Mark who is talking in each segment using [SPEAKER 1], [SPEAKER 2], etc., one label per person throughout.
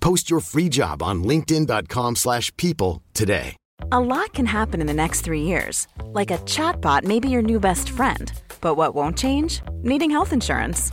[SPEAKER 1] Post your free job on linkedin.com/people slash people today.
[SPEAKER 2] A lot can happen in the next three years. Like a chatbot may be your new best friend. But what won't change? Needing health insurance.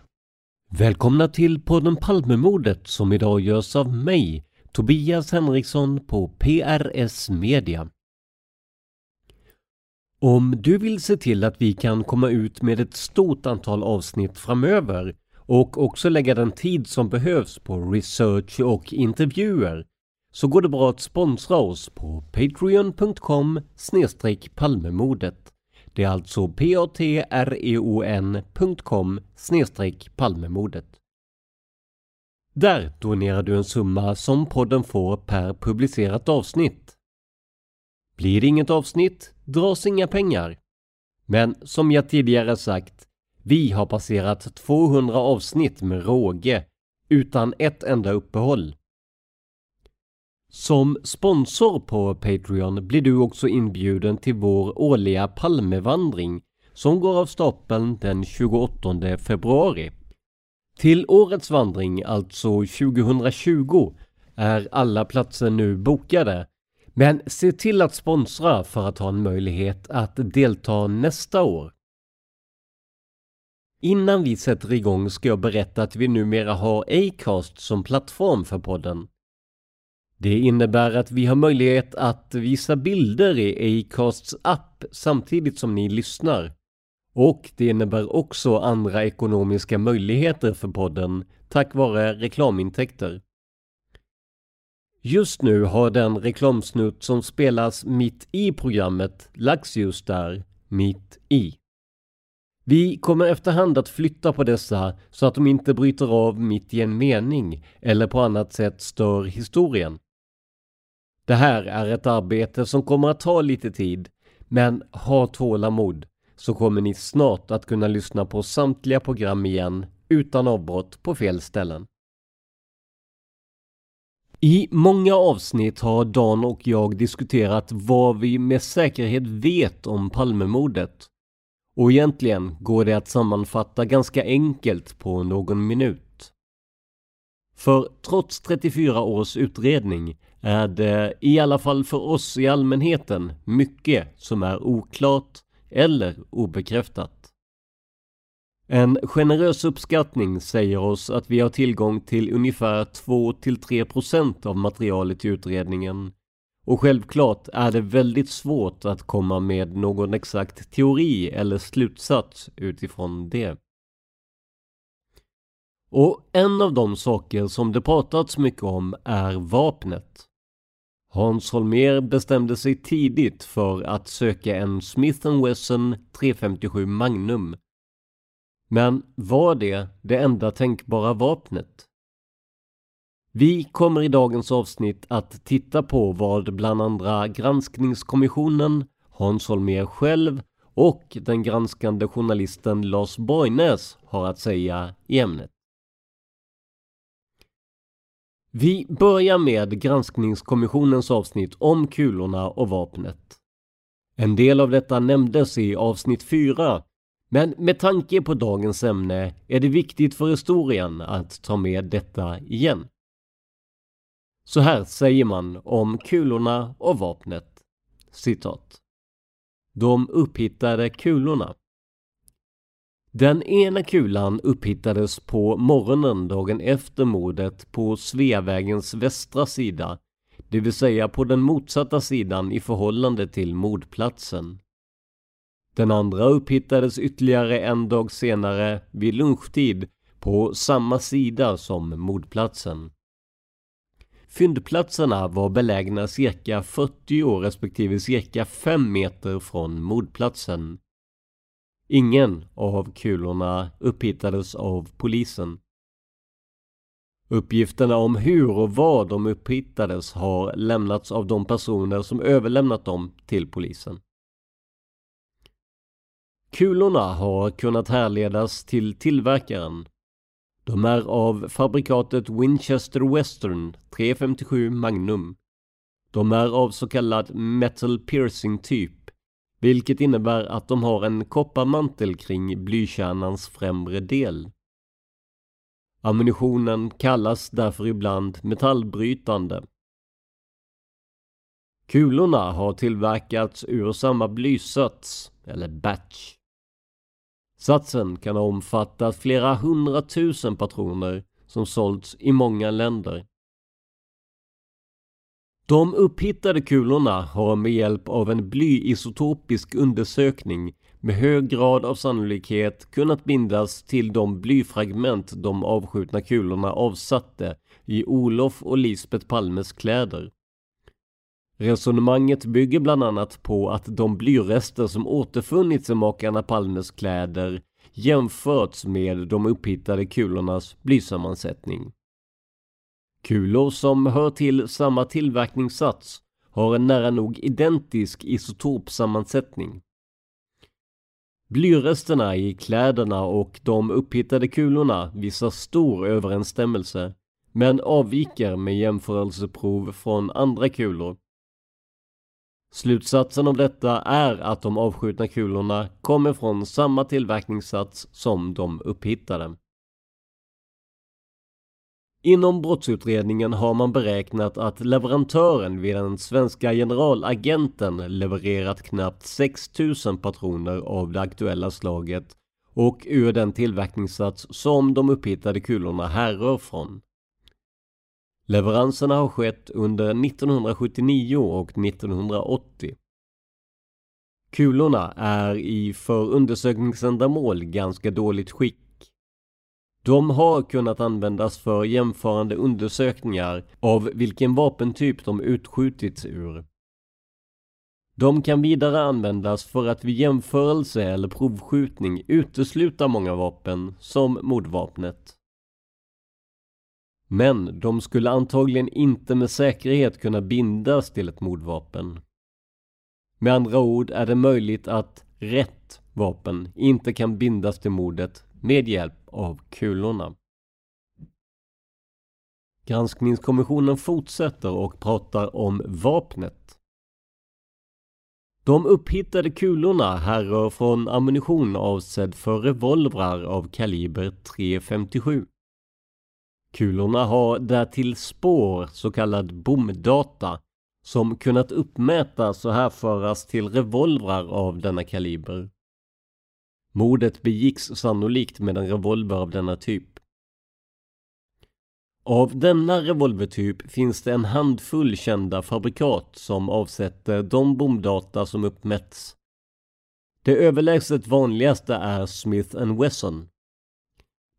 [SPEAKER 3] Välkomna till podden Palmemordet som idag görs av mig, Tobias Henriksson på PRS Media. Om du vill se till att vi kan komma ut med ett stort antal avsnitt framöver och också lägga den tid som behövs på research och intervjuer så går det bra att sponsra oss på patreon.com palmemordet. Det är alltså patreon.com palmemordet. Där donerar du en summa som podden får per publicerat avsnitt. Blir det inget avsnitt dras inga pengar. Men som jag tidigare sagt, vi har passerat 200 avsnitt med råge utan ett enda uppehåll. Som sponsor på Patreon blir du också inbjuden till vår årliga Palmevandring som går av stapeln den 28 februari. Till årets vandring, alltså 2020, är alla platser nu bokade. Men se till att sponsra för att ha en möjlighet att delta nästa år. Innan vi sätter igång ska jag berätta att vi numera har Acast som plattform för podden. Det innebär att vi har möjlighet att visa bilder i Acasts app samtidigt som ni lyssnar. Och det innebär också andra ekonomiska möjligheter för podden tack vare reklamintäkter. Just nu har den reklamsnutt som spelas mitt i programmet lagts just där, mitt i. Vi kommer efterhand att flytta på dessa så att de inte bryter av mitt i en mening eller på annat sätt stör historien. Det här är ett arbete som kommer att ta lite tid, men ha tålamod så kommer ni snart att kunna lyssna på samtliga program igen utan avbrott på fel ställen. I många avsnitt har Dan och jag diskuterat vad vi med säkerhet vet om Palmemordet. Och egentligen går det att sammanfatta ganska enkelt på någon minut. För trots 34 års utredning är det, i alla fall för oss i allmänheten, mycket som är oklart eller obekräftat. En generös uppskattning säger oss att vi har tillgång till ungefär 2-3% av materialet i utredningen. Och självklart är det väldigt svårt att komma med någon exakt teori eller slutsats utifrån det. Och en av de saker som det pratats mycket om är vapnet. Hans Holmér bestämde sig tidigt för att söka en Smith Wesson 357 Magnum. Men var det det enda tänkbara vapnet? Vi kommer i dagens avsnitt att titta på vad bland andra granskningskommissionen, Hans Holmér själv och den granskande journalisten Lars Borgnäs har att säga i ämnet. Vi börjar med granskningskommissionens avsnitt om kulorna och vapnet. En del av detta nämndes i avsnitt 4, men med tanke på dagens ämne är det viktigt för historien att ta med detta igen. Så här säger man om kulorna och vapnet. Citat. De upphittade kulorna. Den ena kulan upphittades på morgonen dagen efter mordet på Sveavägens västra sida, det vill säga på den motsatta sidan i förhållande till mordplatsen. Den andra upphittades ytterligare en dag senare vid lunchtid på samma sida som mordplatsen. Fyndplatserna var belägna cirka 40 respektive cirka 5 meter från mordplatsen. Ingen av kulorna upphittades av polisen. Uppgifterna om hur och var de upphittades har lämnats av de personer som överlämnat dem till polisen. Kulorna har kunnat härledas till tillverkaren. De är av fabrikatet Winchester Western 357 Magnum. De är av så kallad metal piercing typ vilket innebär att de har en kopparmantel kring blykärnans främre del. Ammunitionen kallas därför ibland metallbrytande. Kulorna har tillverkats ur samma blysats, eller batch. Satsen kan ha omfattat flera hundratusen patroner som sålts i många länder. De upphittade kulorna har med hjälp av en blyisotopisk undersökning med hög grad av sannolikhet kunnat bindas till de blyfragment de avskjutna kulorna avsatte i Olof och Lisbet Palmes kläder. Resonemanget bygger bland annat på att de blyrester som återfunnits i makarna Palmes kläder jämförts med de upphittade kulornas blysammansättning. Kulor som hör till samma tillverkningssats har en nära nog identisk isotopsammansättning. Blyresterna i kläderna och de upphittade kulorna visar stor överensstämmelse men avviker med jämförelseprov från andra kulor. Slutsatsen av detta är att de avskjutna kulorna kommer från samma tillverkningssats som de upphittade. Inom brottsutredningen har man beräknat att leverantören vid den svenska generalagenten levererat knappt 6000 patroner av det aktuella slaget och ur den tillverkningssats som de upphittade kulorna härrör från. Leveranserna har skett under 1979 och 1980. Kulorna är i för undersökningsändamål ganska dåligt skick de har kunnat användas för jämförande undersökningar av vilken vapentyp de utskjutits ur. De kan vidare användas för att vid jämförelse eller provskjutning utesluta många vapen, som mordvapnet. Men de skulle antagligen inte med säkerhet kunna bindas till ett mordvapen. Med andra ord är det möjligt att rätt vapen inte kan bindas till mordet med hjälp av kulorna. Granskningskommissionen fortsätter och pratar om vapnet. De upphittade kulorna härrör från ammunition avsedd för revolvrar av kaliber .357. Kulorna har därtill spår, så kallad bomdata, som kunnat uppmätas och härföras till revolvrar av denna kaliber. Mordet begicks sannolikt med en revolver av denna typ. Av denna revolvertyp finns det en handfull kända fabrikat som avsätter de bomdata som uppmätts. Det överlägset vanligaste är Smith Wesson.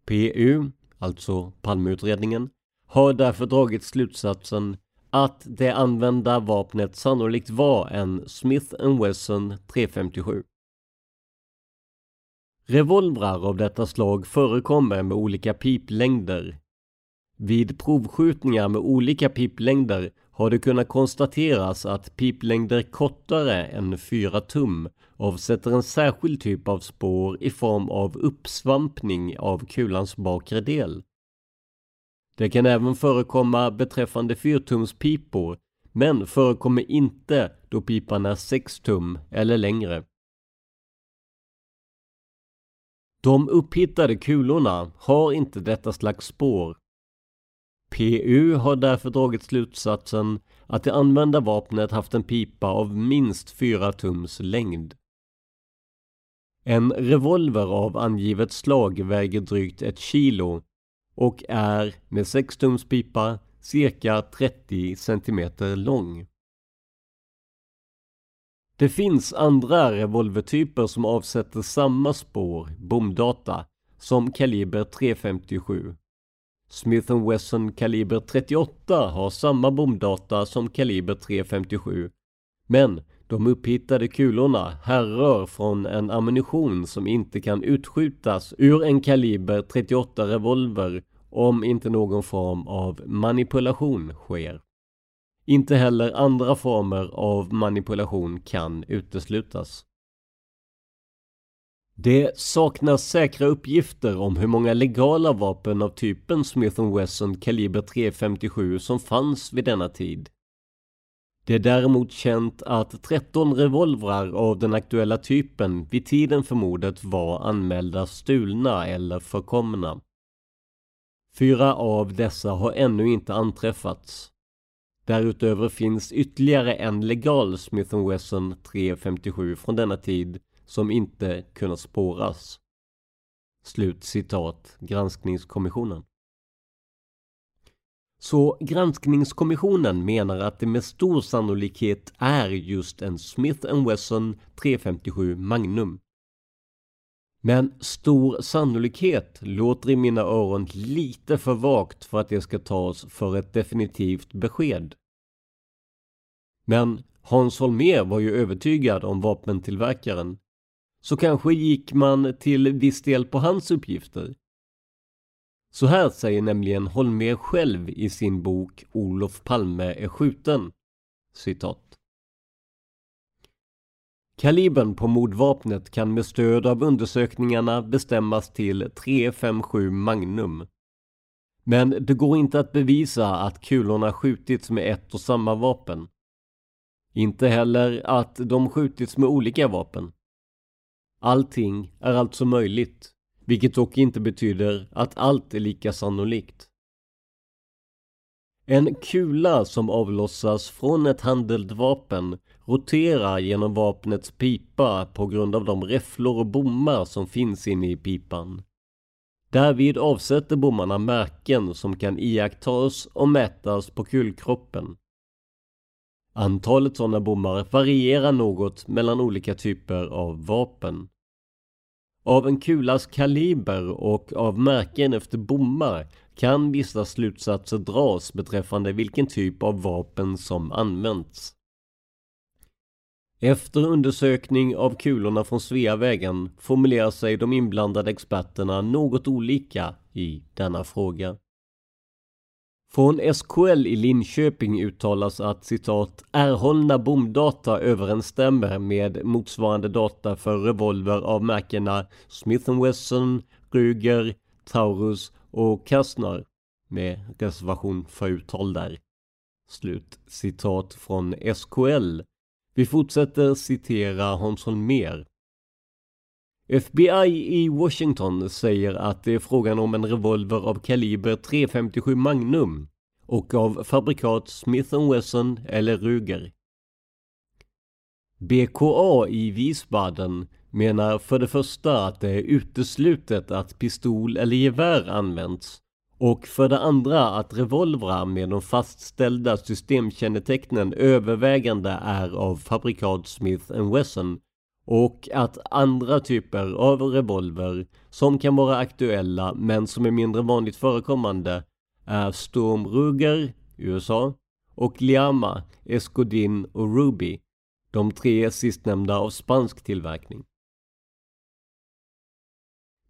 [SPEAKER 3] PU, alltså Palmeutredningen, har därför dragit slutsatsen att det använda vapnet sannolikt var en Smith Wesson 357. Revolvrar av detta slag förekommer med olika piplängder. Vid provskjutningar med olika piplängder har det kunnat konstateras att piplängder kortare än 4 tum avsätter en särskild typ av spår i form av uppsvampning av kulans bakre del. Det kan även förekomma beträffande 4-tumspipor men förekommer inte då pipan är 6 tum eller längre. De upphittade kulorna har inte detta slags spår. PU har därför dragit slutsatsen att det använda vapnet haft en pipa av minst 4 tums längd. En revolver av angivet slag väger drygt ett kilo och är med 6 tums pipa cirka 30 cm lång. Det finns andra revolvertyper som avsätter samma spår, bomdata, som kaliber .357. Smith Wesson kaliber 38 har samma bomdata som kaliber .357, men de upphittade kulorna härrör från en ammunition som inte kan utskjutas ur en kaliber 38 revolver om inte någon form av manipulation sker. Inte heller andra former av manipulation kan uteslutas. Det saknas säkra uppgifter om hur många legala vapen av typen Smith Wesson kaliber .357 som fanns vid denna tid. Det är däremot känt att 13 revolvrar av den aktuella typen vid tiden för mordet var anmälda stulna eller förkomna. Fyra av dessa har ännu inte anträffats. Därutöver finns ytterligare en legal Smith Wesson 357 från denna tid som inte kunnat spåras. Slut citat Granskningskommissionen. Så Granskningskommissionen menar att det med stor sannolikhet är just en Smith Wesson 357 Magnum. Men stor sannolikhet låter i mina öron lite för vagt för att det ska tas för ett definitivt besked. Men Hans Holmér var ju övertygad om vapentillverkaren. Så kanske gick man till viss del på hans uppgifter. Så här säger nämligen Holmér själv i sin bok Olof Palme är skjuten. Citat. Kalibern på mordvapnet kan med stöd av undersökningarna bestämmas till 357 Magnum. Men det går inte att bevisa att kulorna skjutits med ett och samma vapen. Inte heller att de skjutits med olika vapen. Allting är alltså möjligt, vilket dock inte betyder att allt är lika sannolikt. En kula som avlossas från ett handeldvapen roterar genom vapnets pipa på grund av de räfflor och bommar som finns inne i pipan. Därvid avsätter bommarna märken som kan iakttas och mätas på kulkroppen. Antalet sådana bommar varierar något mellan olika typer av vapen. Av en kulas kaliber och av märken efter bommar kan vissa slutsatser dras beträffande vilken typ av vapen som använts. Efter undersökning av kulorna från Sveavägen formulerar sig de inblandade experterna något olika i denna fråga. Från SKL i Linköping uttalas att citat erhållna bomdata överensstämmer med motsvarande data för revolver av märkena Smith Wesson, Ruger, Taurus och Kastner med reservation för uttal där. Slut citat från SKL. Vi fortsätter citera Hans mer. FBI i Washington säger att det är frågan om en revolver av kaliber .357 Magnum och av fabrikat Smith Wesson eller Ruger. BKA i Wiesbaden menar för det första att det är uteslutet att pistol eller gevär använts och för det andra att revolvrar med de fastställda systemkännetecknen övervägande är av fabrikat Smith Wesson och att andra typer av revolver som kan vara aktuella men som är mindre vanligt förekommande är Storm Ruger, USA och Liama, Escudin och Ruby, de tre sistnämnda av spansk tillverkning.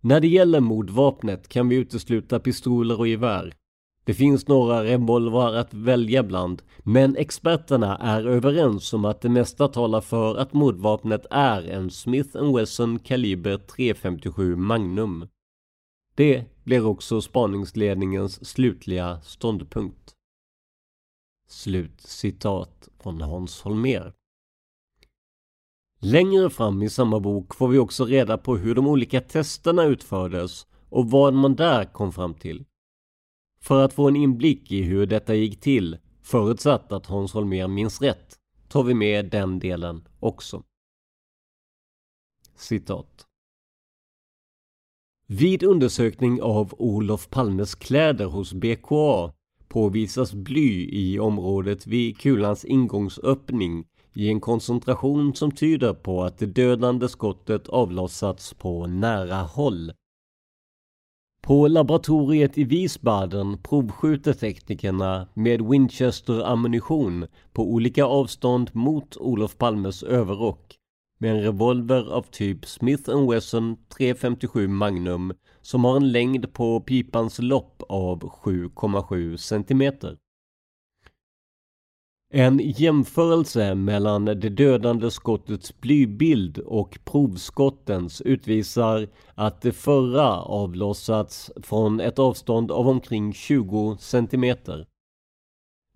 [SPEAKER 3] När det gäller mordvapnet kan vi utesluta pistoler och gevär. Det finns några revolvrar att välja bland, men experterna är överens om att det mesta talar för att mordvapnet är en Smith Wesson kaliber .357 Magnum. Det blir också spaningsledningens slutliga ståndpunkt. Slut citat från Hans Holmér. Längre fram i samma bok får vi också reda på hur de olika testerna utfördes och vad man där kom fram till. För att få en inblick i hur detta gick till, förutsatt att Hans Holmér minns rätt, tar vi med den delen också. Citat. Vid undersökning av Olof Palmes kläder hos BKA påvisas bly i området vid kulans ingångsöppning i en koncentration som tyder på att det dödande skottet avlossats på nära håll. På laboratoriet i Wiesbaden provskjuter teknikerna med Winchester-ammunition på olika avstånd mot Olof Palmes överrock med en revolver av typ Smith Wesson 357 Magnum som har en längd på pipans lopp av 7,7 cm. En jämförelse mellan det dödande skottets blybild och provskottens utvisar att det förra avlossats från ett avstånd av omkring 20 cm.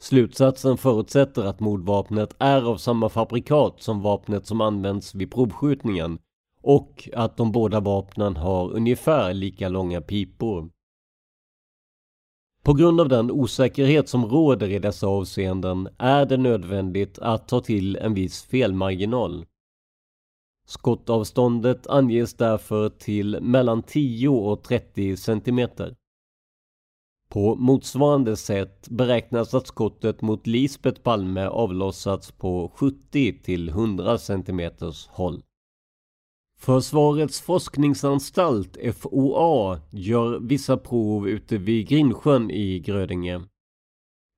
[SPEAKER 3] Slutsatsen förutsätter att mordvapnet är av samma fabrikat som vapnet som används vid provskjutningen och att de båda vapnen har ungefär lika långa pipor. På grund av den osäkerhet som råder i dessa avseenden är det nödvändigt att ta till en viss felmarginal. Skottavståndet anges därför till mellan 10 och 30 cm. På motsvarande sätt beräknas att skottet mot Lisbeth Palme avlossats på 70 till 100 cm håll. Försvarets forskningsanstalt, FOA, gör vissa prov ute vid Grindsjön i Grödinge.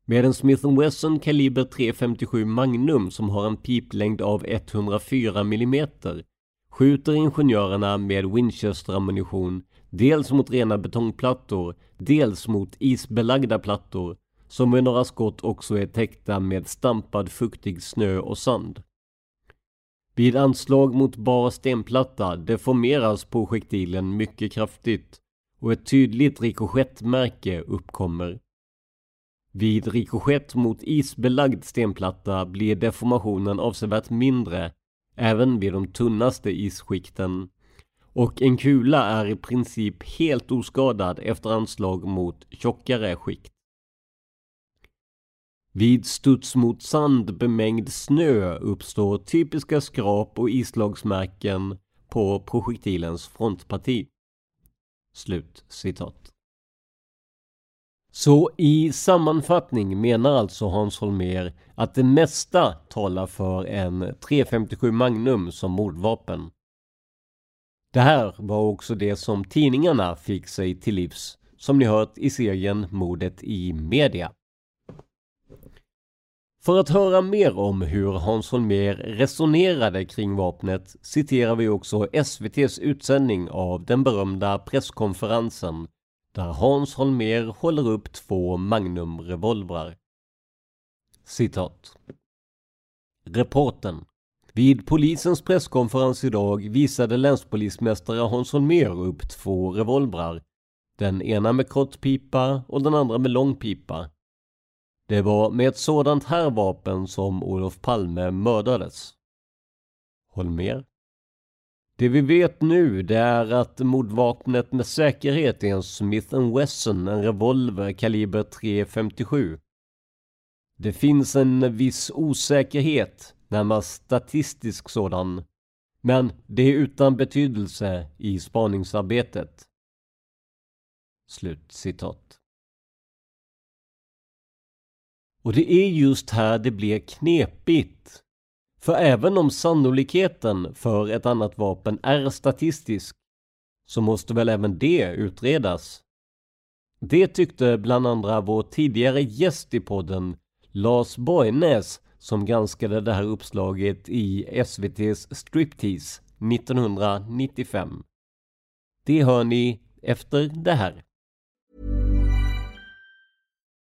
[SPEAKER 3] Med en Smith Wesson kaliber .357 Magnum som har en piplängd av 104 mm skjuter ingenjörerna med Winchester-ammunition dels mot rena betongplattor, dels mot isbelagda plattor som med några skott också är täckta med stampad fuktig snö och sand. Vid anslag mot bar stenplatta deformeras projektilen mycket kraftigt och ett tydligt rikoschettmärke uppkommer. Vid rikoschett mot isbelagd stenplatta blir deformationen avsevärt mindre även vid de tunnaste isskikten och en kula är i princip helt oskadad efter anslag mot tjockare skikt. Vid studs mot sand bemängd snö uppstår typiska skrap och islagsmärken på projektilens frontparti. Slut citat. Så i sammanfattning menar alltså Hans Holmér att det mesta talar för en 357 Magnum som mordvapen. Det här var också det som tidningarna fick sig till livs, som ni hört i serien Mordet i Media. För att höra mer om hur Hans Holmér resonerade kring vapnet citerar vi också SVTs utsändning av den berömda presskonferensen där Hans Holmér håller upp två Magnum-revolvrar. Citat. Reporten. Vid polisens presskonferens idag visade länspolismästare Hans Holmér upp två revolvrar. Den ena med kort pipa och den andra med lång pipa. Det var med ett sådant här vapen som Olof Palme mördades. Holmer. Det vi vet nu det är att mordvapnet med säkerhet är en Smith Wesson, en revolver kaliber .357. Det finns en viss osäkerhet, närmast statistisk sådan, men det är utan betydelse i spaningsarbetet. Slut citat. Och det är just här det blir knepigt. För även om sannolikheten för ett annat vapen är statistisk så måste väl även det utredas. Det tyckte bland andra vår tidigare gäst i podden Lars Borgnäs som granskade det här uppslaget i SVT's Striptease 1995. Det hör ni efter det här.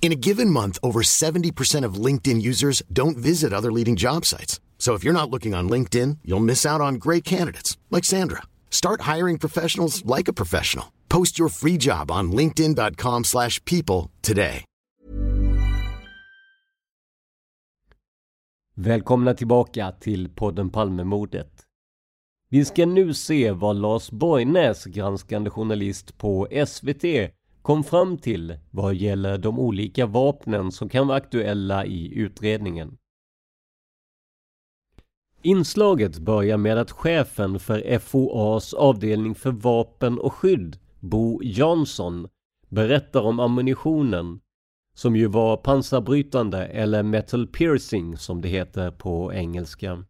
[SPEAKER 1] In a given month, over 70% of LinkedIn users don't visit other leading job sites. So if you're not looking on LinkedIn, you'll miss out on great candidates like Sandra. Start hiring professionals like a professional. Post your free job on linkedin.com/people today.
[SPEAKER 3] Välkomna tillbaka till podden Palmemordet. Vi ska nu se vad Lars Borgnäs, granskande journalist på SVT, kom fram till vad gäller de olika vapnen som kan vara aktuella i utredningen. Inslaget börjar med att chefen för FOAs avdelning för vapen och skydd, Bo Jansson, berättar om ammunitionen som ju var pansarbrytande eller metal piercing som det heter på engelska.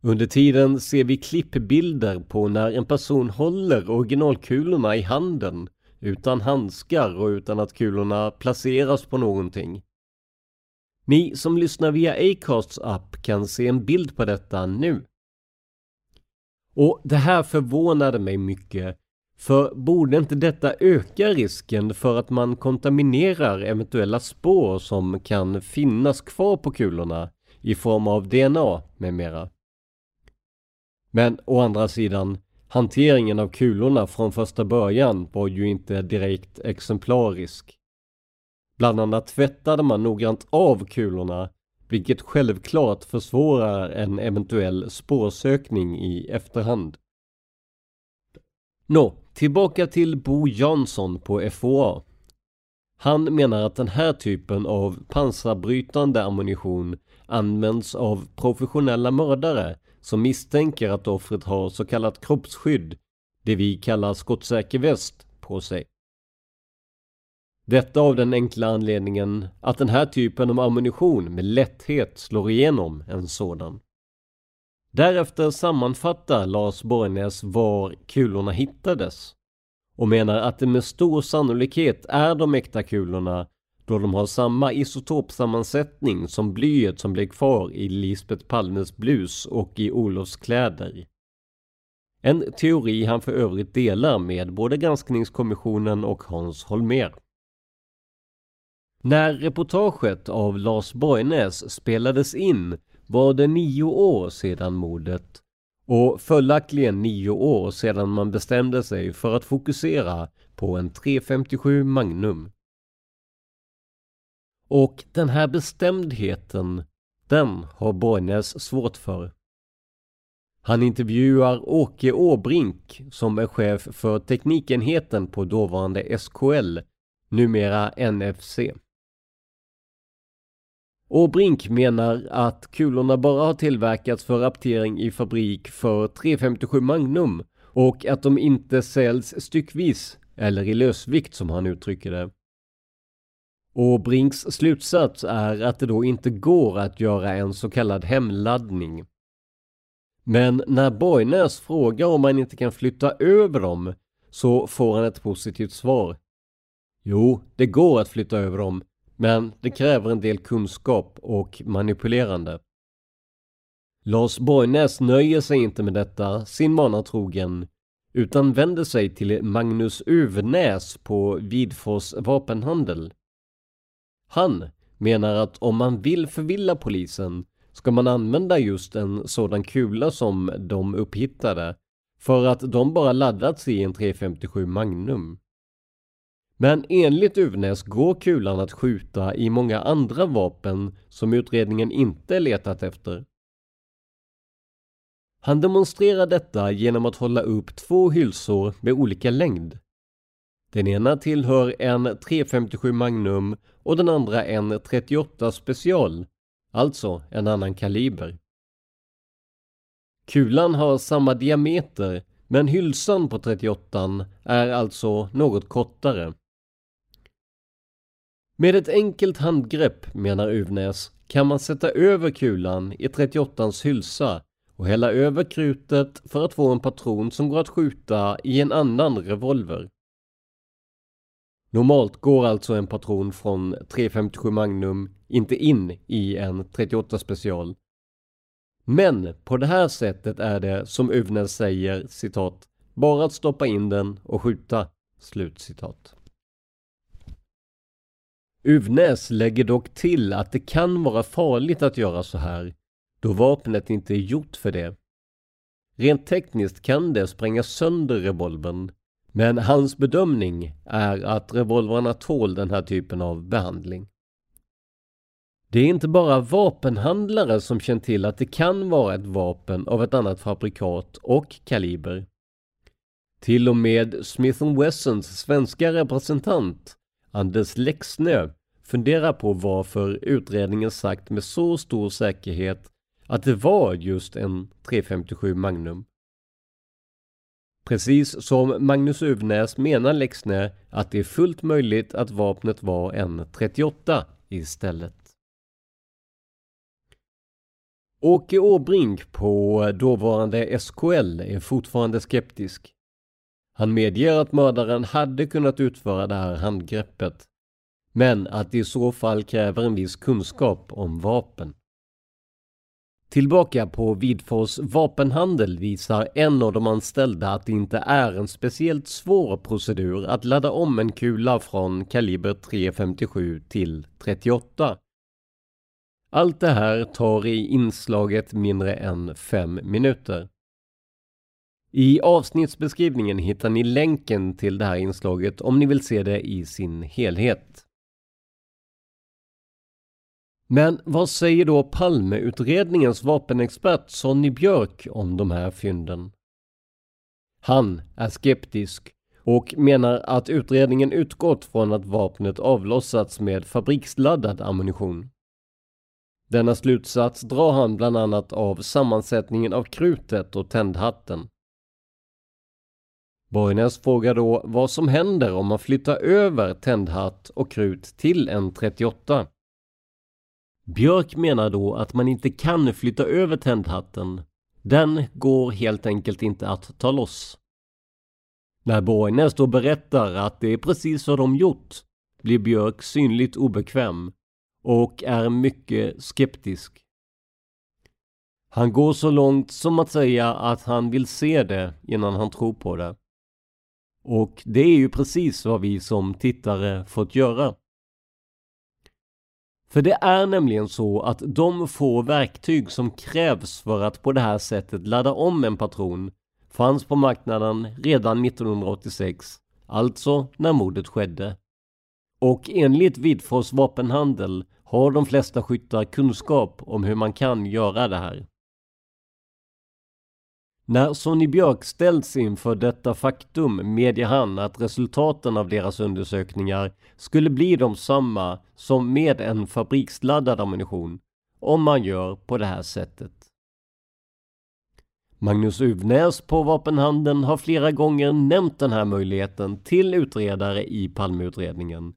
[SPEAKER 3] Under tiden ser vi klippbilder på när en person håller originalkulorna i handen utan handskar och utan att kulorna placeras på någonting. Ni som lyssnar via Acasts app kan se en bild på detta nu. Och det här förvånade mig mycket för borde inte detta öka risken för att man kontaminerar eventuella spår som kan finnas kvar på kulorna i form av DNA med mera? Men å andra sidan, hanteringen av kulorna från första början var ju inte direkt exemplarisk. Bland annat tvättade man noggrant av kulorna, vilket självklart försvårar en eventuell spårsökning i efterhand. Nå, tillbaka till Bo Jansson på FOA. Han menar att den här typen av pansarbrytande ammunition används av professionella mördare som misstänker att offret har så kallat kroppsskydd, det vi kallar skottsäker väst, på sig. Detta av den enkla anledningen att den här typen av ammunition med lätthet slår igenom en sådan. Därefter sammanfattar Lars Borgnäs var kulorna hittades och menar att det med stor sannolikhet är de äkta kulorna då de har samma isotopsammansättning som blyet som blev kvar i Lisbeth Palmes blus och i Olofs kläder. En teori han för övrigt delar med både granskningskommissionen och Hans Holmér. När reportaget av Lars Borgnäs spelades in var det nio år sedan mordet och följaktligen nio år sedan man bestämde sig för att fokusera på en 357 Magnum. Och den här bestämdheten, den har Borgnäs svårt för. Han intervjuar Åke Åbrink som är chef för teknikenheten på dåvarande SKL, numera NFC. Åbrink menar att kulorna bara har tillverkats för raptering i fabrik för 357 Magnum och att de inte säljs styckvis eller i lösvikt som han uttrycker det. Och Brinks slutsats är att det då inte går att göra en så kallad hemladdning. Men när Borgnäs frågar om man inte kan flytta över dem så får han ett positivt svar. Jo, det går att flytta över dem, men det kräver en del kunskap och manipulerande. Lars Borgnäs nöjer sig inte med detta, sin mana trogen, utan vänder sig till Magnus Uvnäs på Vidfors vapenhandel. Han menar att om man vill förvilla polisen ska man använda just en sådan kula som de upphittade för att de bara laddats i en 357 Magnum. Men enligt Uvnäs går kulan att skjuta i många andra vapen som utredningen inte letat efter. Han demonstrerar detta genom att hålla upp två hylsor med olika längd. Den ena tillhör en 357 Magnum och den andra en 38 special, alltså en annan kaliber. Kulan har samma diameter men hylsan på 38 är alltså något kortare. Med ett enkelt handgrepp, menar Uvnäs, kan man sätta över kulan i 38ans hylsa och hälla över krutet för att få en patron som går att skjuta i en annan revolver. Normalt går alltså en patron från 357 Magnum inte in i en 38 special. Men på det här sättet är det som Uvnäs säger citat bara att stoppa in den och skjuta. Slut citat. Uvnäs lägger dock till att det kan vara farligt att göra så här då vapnet inte är gjort för det. Rent tekniskt kan det spränga sönder revolvern men hans bedömning är att revolvrarna tål den här typen av behandling. Det är inte bara vapenhandlare som känt till att det kan vara ett vapen av ett annat fabrikat och kaliber. Till och med Smith Wessons svenska representant Anders Lexnö funderar på varför utredningen sagt med så stor säkerhet att det var just en 357 Magnum. Precis som Magnus Uvnäs menar Lexner att det är fullt möjligt att vapnet var en 38 istället. Åke Åbrink på dåvarande SKL är fortfarande skeptisk. Han medger att mördaren hade kunnat utföra det här handgreppet, men att det i så fall kräver en viss kunskap om vapen. Tillbaka på Vidfors vapenhandel visar en av de anställda att det inte är en speciellt svår procedur att ladda om en kula från kaliber .357 till 38. Allt det här tar i inslaget mindre än 5 minuter. I avsnittsbeskrivningen hittar ni länken till det här inslaget om ni vill se det i sin helhet. Men vad säger då Palmeutredningens vapenexpert Sonny Björk om de här fynden? Han är skeptisk och menar att utredningen utgått från att vapnet avlossats med fabriksladdad ammunition. Denna slutsats drar han bland annat av sammansättningen av krutet och tändhatten. Borgnäs frågar då vad som händer om man flyttar över tändhatt och krut till en 38. Björk menar då att man inte kan flytta över tändhatten. Den går helt enkelt inte att ta loss. När Borgnäs då berättar att det är precis vad de gjort blir Björk synligt obekväm och är mycket skeptisk. Han går så långt som att säga att han vill se det innan han tror på det. Och det är ju precis vad vi som tittare fått göra. För det är nämligen så att de få verktyg som krävs för att på det här sättet ladda om en patron fanns på marknaden redan 1986, alltså när mordet skedde. Och enligt Vidfors vapenhandel har de flesta skyttar kunskap om hur man kan göra det här. När Sonny Björk ställs inför detta faktum medger han att resultaten av deras undersökningar skulle bli de samma som med en fabriksladdad ammunition om man gör på det här sättet. Magnus Uvnäs på vapenhandeln har flera gånger nämnt den här möjligheten till utredare i Palmeutredningen.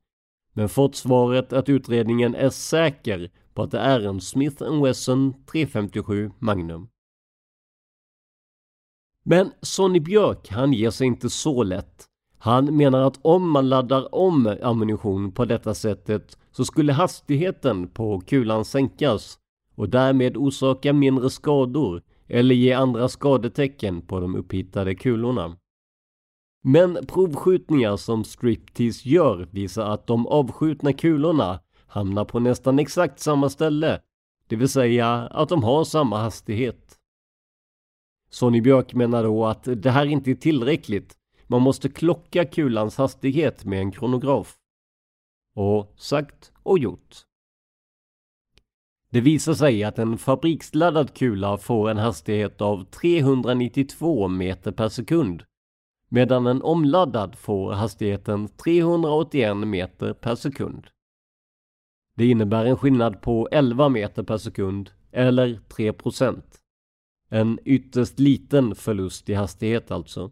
[SPEAKER 3] Men fått svaret att utredningen är säker på att det är en Smith Wesson 357 Magnum. Men Sonny Björk, han ger sig inte så lätt. Han menar att om man laddar om ammunition på detta sättet så skulle hastigheten på kulan sänkas och därmed orsaka mindre skador eller ge andra skadetecken på de upphittade kulorna. Men provskjutningar som Striptease gör visar att de avskjutna kulorna hamnar på nästan exakt samma ställe, det vill säga att de har samma hastighet. Sonny Björk menar då att det här inte är tillräckligt. Man måste klocka kulans hastighet med en kronograf. Och sagt och gjort. Det visar sig att en fabriksladdad kula får en hastighet av 392 meter per sekund medan en omladdad får hastigheten 381 meter per sekund. Det innebär en skillnad på 11 meter per sekund eller 3 procent. En ytterst liten förlust i hastighet alltså.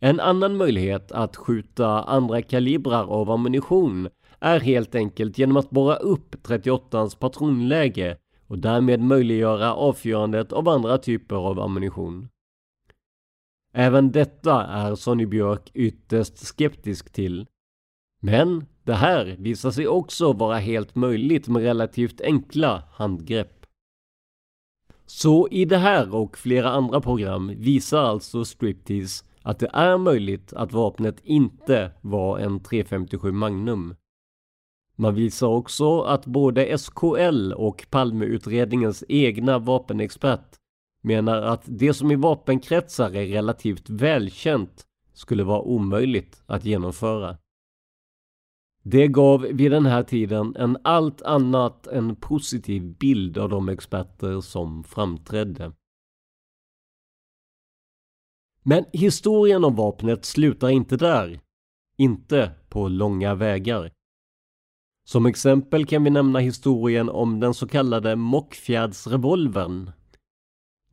[SPEAKER 3] En annan möjlighet att skjuta andra kalibrar av ammunition är helt enkelt genom att borra upp 38ans patronläge och därmed möjliggöra avfyrandet av andra typer av ammunition. Även detta är Sonny Björk ytterst skeptisk till. Men det här visar sig också vara helt möjligt med relativt enkla handgrepp. Så i det här och flera andra program visar alltså Striptease att det är möjligt att vapnet inte var en 357 Magnum. Man visar också att både SKL och Palmeutredningens egna vapenexpert menar att det som i vapenkretsar är relativt välkänt skulle vara omöjligt att genomföra. Det gav vid den här tiden en allt annat än positiv bild av de experter som framträdde. Men historien om vapnet slutar inte där. Inte på långa vägar. Som exempel kan vi nämna historien om den så kallade Mockfjärdsrevolvern.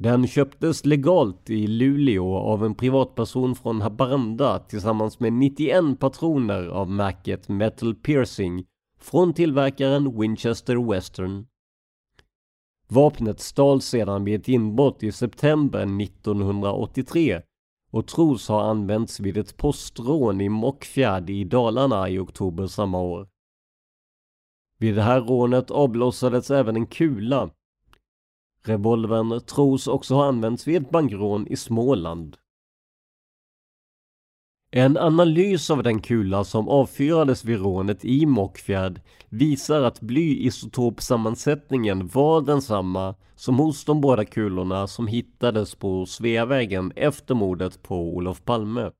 [SPEAKER 3] Den köptes legalt i Luleå av en privatperson från Haparanda tillsammans med 91 patroner av märket Metal Piercing från tillverkaren Winchester Western. Vapnet stals sedan vid ett inbrott i september 1983 och tros ha använts vid ett postrån i Mockfjärd i Dalarna i oktober samma år. Vid det här rånet avlossades även en kula. Revolvern tros också ha använts vid ett bankrån i Småland. En analys av den kula som avfyrades vid rånet i Mockfjärd visar att blyisotopsammansättningen var densamma som hos de båda kulorna som hittades på Sveavägen efter mordet på Olof Palme.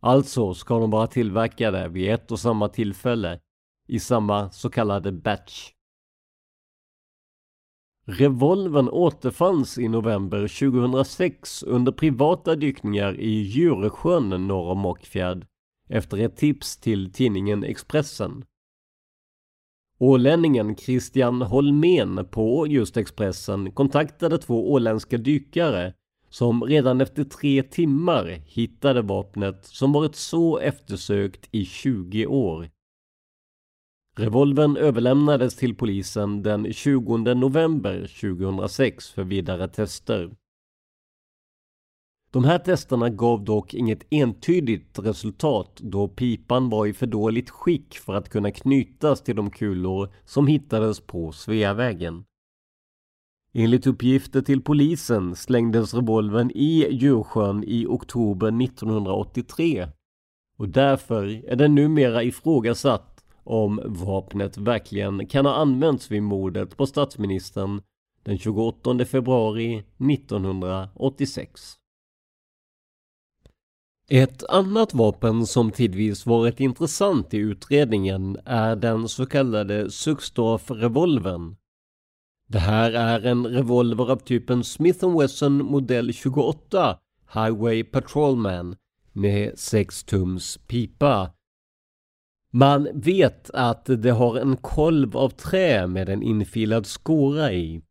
[SPEAKER 3] Alltså ska de vara tillverkade vid ett och samma tillfälle i samma så kallade batch. Revolven återfanns i november 2006 under privata dykningar i Djursjön norr om Mockfjärd efter ett tips till tidningen Expressen. Ålänningen Christian Holmén på just Expressen kontaktade två åländska dykare som redan efter tre timmar hittade vapnet som varit så eftersökt i 20 år. Revolvern överlämnades till polisen den 20 november 2006 för vidare tester. De här testerna gav dock inget entydigt resultat då pipan var i för dåligt skick för att kunna knytas till de kulor som hittades på Sveavägen. Enligt uppgifter till polisen slängdes revolvern i Djursjön i oktober 1983 och därför är den numera ifrågasatt om vapnet verkligen kan ha använts vid mordet på statsministern den 28 februari 1986. Ett annat vapen som tidvis varit intressant i utredningen är den så kallade Suxdorf-revolvern. Det här är en revolver av typen Smith Wesson modell 28 Highway Patrolman med 6 tums pipa. Man vet att det har en kolv av trä med en infilad skåra i.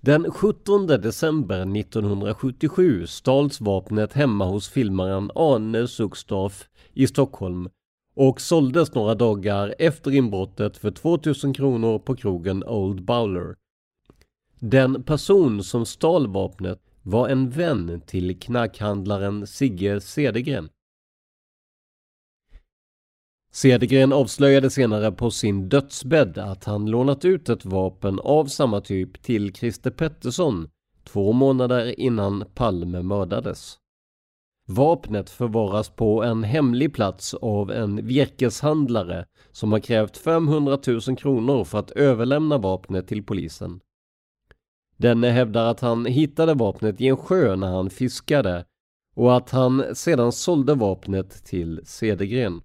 [SPEAKER 3] Den 17 december 1977 stals vapnet hemma hos filmaren Arne Suckstorff i Stockholm och såldes några dagar efter inbrottet för 2000 kronor på krogen Old Bowler. Den person som stal vapnet var en vän till knarkhandlaren Sigge Cedergren. Cedergren avslöjade senare på sin dödsbädd att han lånat ut ett vapen av samma typ till Christer Pettersson två månader innan Palme mördades. Vapnet förvaras på en hemlig plats av en virkeshandlare som har krävt 500 000 kronor för att överlämna vapnet till polisen. Denne hävdar att han hittade vapnet i en sjö när han fiskade och att han sedan sålde vapnet till Cedergren.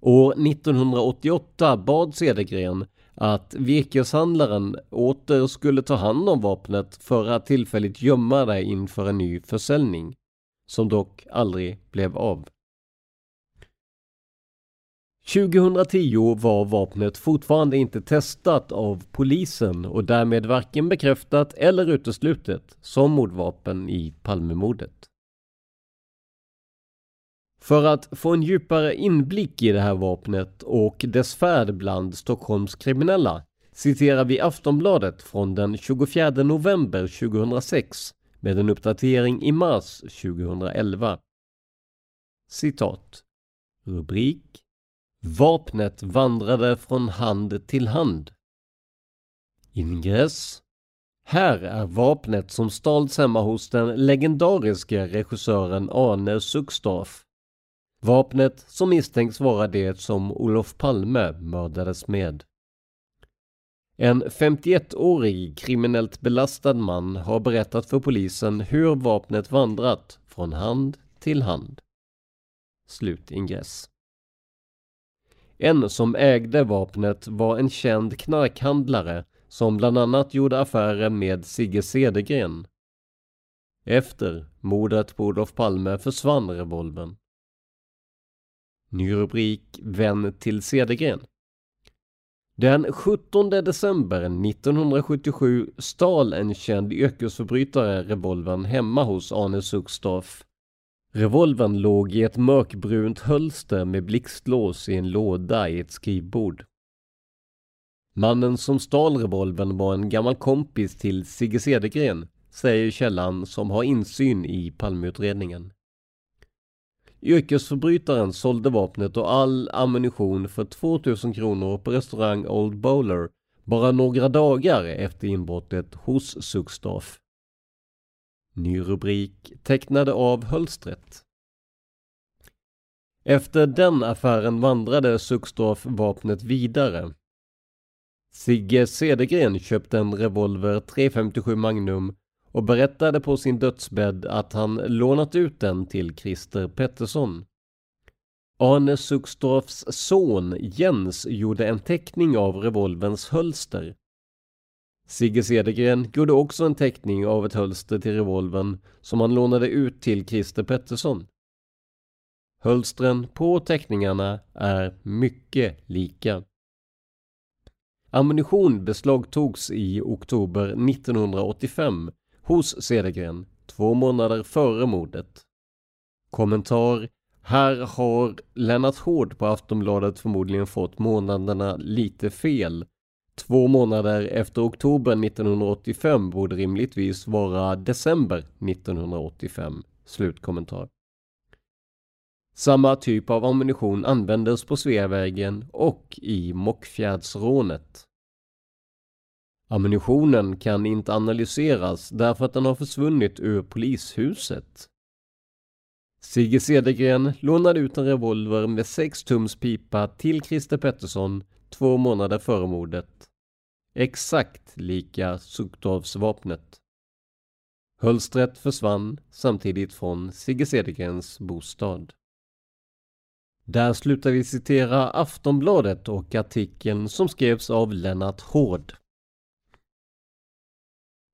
[SPEAKER 3] År 1988 bad Cedergren att virkeshandlaren åter skulle ta hand om vapnet för att tillfälligt gömma det inför en ny försäljning, som dock aldrig blev av. 2010 var vapnet fortfarande inte testat av polisen och därmed varken bekräftat eller uteslutet som mordvapen i Palmemordet. För att få en djupare inblick i det här vapnet och dess färd bland Stockholms kriminella citerar vi Aftonbladet från den 24 november 2006 med en uppdatering i mars 2011. Citat. Rubrik Vapnet vandrade från hand till hand. Ingress Här är vapnet som stals hemma hos den legendariske regissören Arne Suckstorff Vapnet som misstänks vara det som Olof Palme mördades med. En 51-årig kriminellt belastad man har berättat för polisen hur vapnet vandrat från hand till hand. Slutingress. En som ägde vapnet var en känd knarkhandlare som bland annat gjorde affärer med Sigge Cedergren. Efter mordet på Olof Palme försvann revolvern. Ny rubrik Vän till Cedergren. Den 17 december 1977 stal en känd yrkesförbrytare revolvern hemma hos Arne Suxdorf. Revolvern låg i ett mörkbrunt hölster med blixtlås i en låda i ett skrivbord. Mannen som stal revolvern var en gammal kompis till Sigge Cedergren, säger källan som har insyn i Palmeutredningen. Yrkesförbrytaren sålde vapnet och all ammunition för 2000 kronor på restaurang Old Bowler bara några dagar efter inbrottet hos Suckstaff. Ny rubrik tecknade av hölstret. Efter den affären vandrade Suckstaff vapnet vidare. Sigge Cedergren köpte en revolver 357 Magnum och berättade på sin dödsbädd att han lånat ut den till Christer Pettersson. Arne Suxdorfs son Jens gjorde en teckning av revolvens hölster. Sigge Cedergren gjorde också en teckning av ett hölster till revolvern som han lånade ut till Christer Pettersson. Hölstren på teckningarna är mycket lika. Ammunition beslagtogs i oktober 1985 hos Cedergren två månader före mordet. Kommentar här har Lennart Hård på Aftonbladet förmodligen fått månaderna lite fel. Två månader efter oktober 1985 borde rimligtvis vara december 1985. Slutkommentar. Samma typ av ammunition användes på Sveavägen och i Mockfjärdsrånet. Ammunitionen kan inte analyseras därför att den har försvunnit ur polishuset. Sigge Cedergren lånade ut en revolver med 6 tums pipa till Christer Pettersson två månader före mordet. Exakt lika Suktovsvapnet. Hölstret försvann samtidigt från Sigge Cedergrens bostad. Där slutar vi citera Aftonbladet och artikeln som skrevs av Lennart Hård.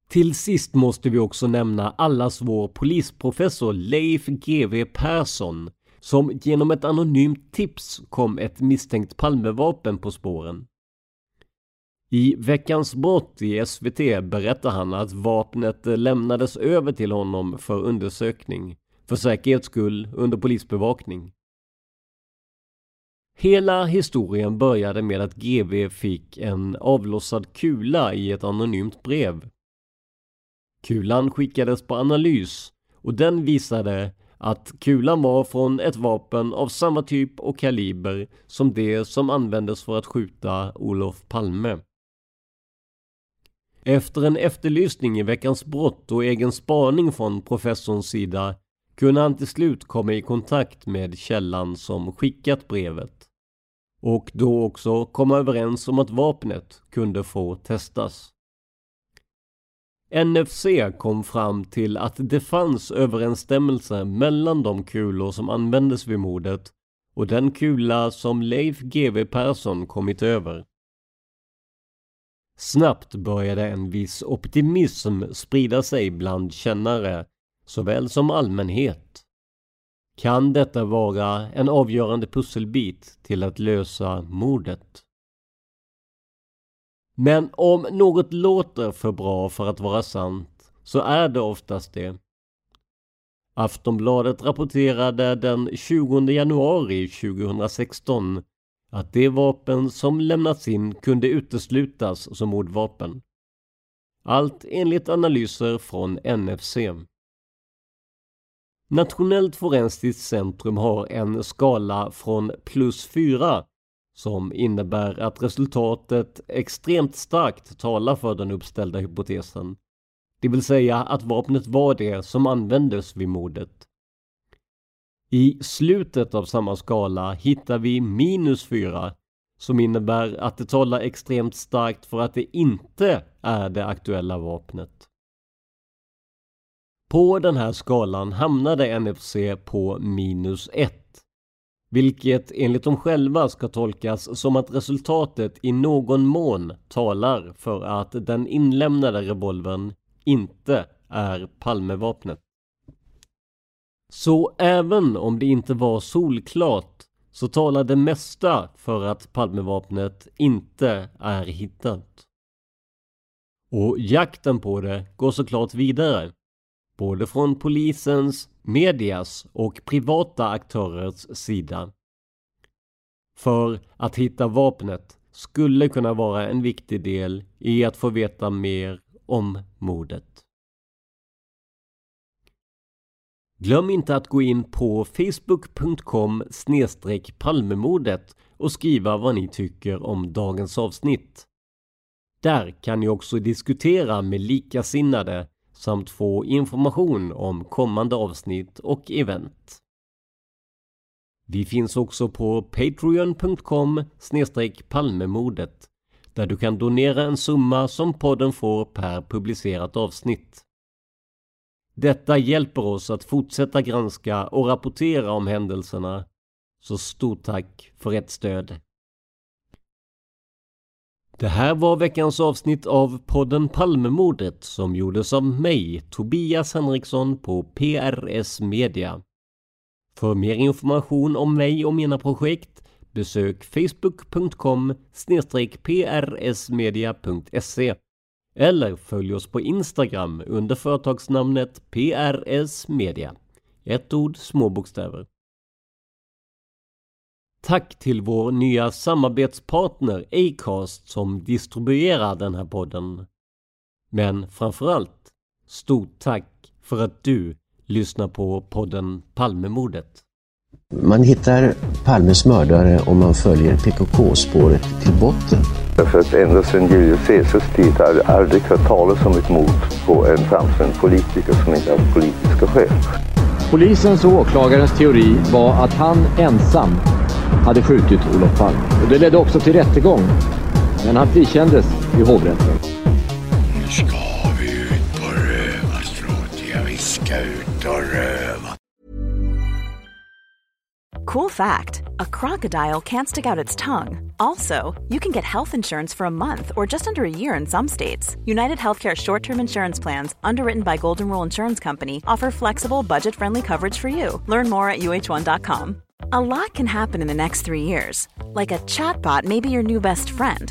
[SPEAKER 3] Till sist måste vi också nämna allas vår polisprofessor Leif GW Persson som genom ett anonymt tips kom ett misstänkt Palmevapen på spåren. I Veckans brott i SVT berättar han att vapnet lämnades över till honom för undersökning, för säkerhets skull under polisbevakning. Hela historien började med att GV fick en avlossad kula i ett anonymt brev. Kulan skickades på analys och den visade att kulan var från ett vapen av samma typ och kaliber som det som användes för att skjuta Olof Palme. Efter en efterlysning i Veckans brott och egen spaning från professorns sida kunde han till slut komma i kontakt med källan som skickat brevet. Och då också komma överens om att vapnet kunde få testas. NFC kom fram till att det fanns överensstämmelse mellan de kulor som användes vid mordet och den kula som Leif GW Persson kommit över. Snabbt började en viss optimism sprida sig bland kännare såväl som allmänhet. Kan detta vara en avgörande pusselbit till att lösa mordet? Men om något låter för bra för att vara sant så är det oftast det. Aftonbladet rapporterade den 20 januari 2016 att det vapen som lämnats in kunde uteslutas som mordvapen. Allt enligt analyser från NFC. Nationellt forensiskt centrum har en skala från plus 4 som innebär att resultatet extremt starkt talar för den uppställda hypotesen. Det vill säga att vapnet var det som användes vid mordet. I slutet av samma skala hittar vi minus 4 som innebär att det talar extremt starkt för att det inte är det aktuella vapnet. På den här skalan hamnade NFC på minus 1 vilket enligt dem själva ska tolkas som att resultatet i någon mån talar för att den inlämnade revolvern inte är Palmevapnet. Så även om det inte var solklart så talar det mesta för att Palmevapnet inte är hittat. Och jakten på det går såklart vidare. Både från polisens, medias och privata aktörers sida. För att hitta vapnet skulle kunna vara en viktig del i att få veta mer om mordet. Glöm inte att gå in på facebook.com palmemordet och skriva vad ni tycker om dagens avsnitt. Där kan ni också diskutera med likasinnade samt få information om kommande avsnitt och event. Vi finns också på patreon.com palmemordet där du kan donera en summa som podden får per publicerat avsnitt. Detta hjälper oss att fortsätta granska och rapportera om händelserna. Så stort tack för ert stöd! Det här var veckans avsnitt av podden Palmemordet som gjordes av mig, Tobias Henriksson på PRS Media. För mer information om mig och mina projekt besök facebook.com prsmedia.se eller följ oss på Instagram under företagsnamnet PRS Media. Ett ord, små bokstäver. Tack till vår nya samarbetspartner Acast som distribuerar den här podden. Men framförallt, stort tack för att du lyssnar på podden Palmemordet.
[SPEAKER 4] Man hittar Palmes mördare om man följer PKK-spåret till botten.
[SPEAKER 5] Därför att ända sedan Julius Caesars tid har aldrig hört talas om ett mord på en framstående politiker som inte haft politiska skäl.
[SPEAKER 6] Polisens och åklagarens teori var att han ensam hade skjutit Olof Palme. Och det ledde också till rättegång. Men han frikändes i hovrätten.
[SPEAKER 7] Nu ska vi ut på rövarstråt. Ja, vi ska ut och röva.
[SPEAKER 2] Cool fact a crocodile can't stick out its tongue. Also, you can get health insurance for a month or just under a year in some states. United Healthcare short term insurance plans, underwritten by Golden Rule Insurance Company, offer flexible, budget friendly coverage for you. Learn more at uh1.com. A lot can happen in the next three years. Like a chatbot may be your new best friend.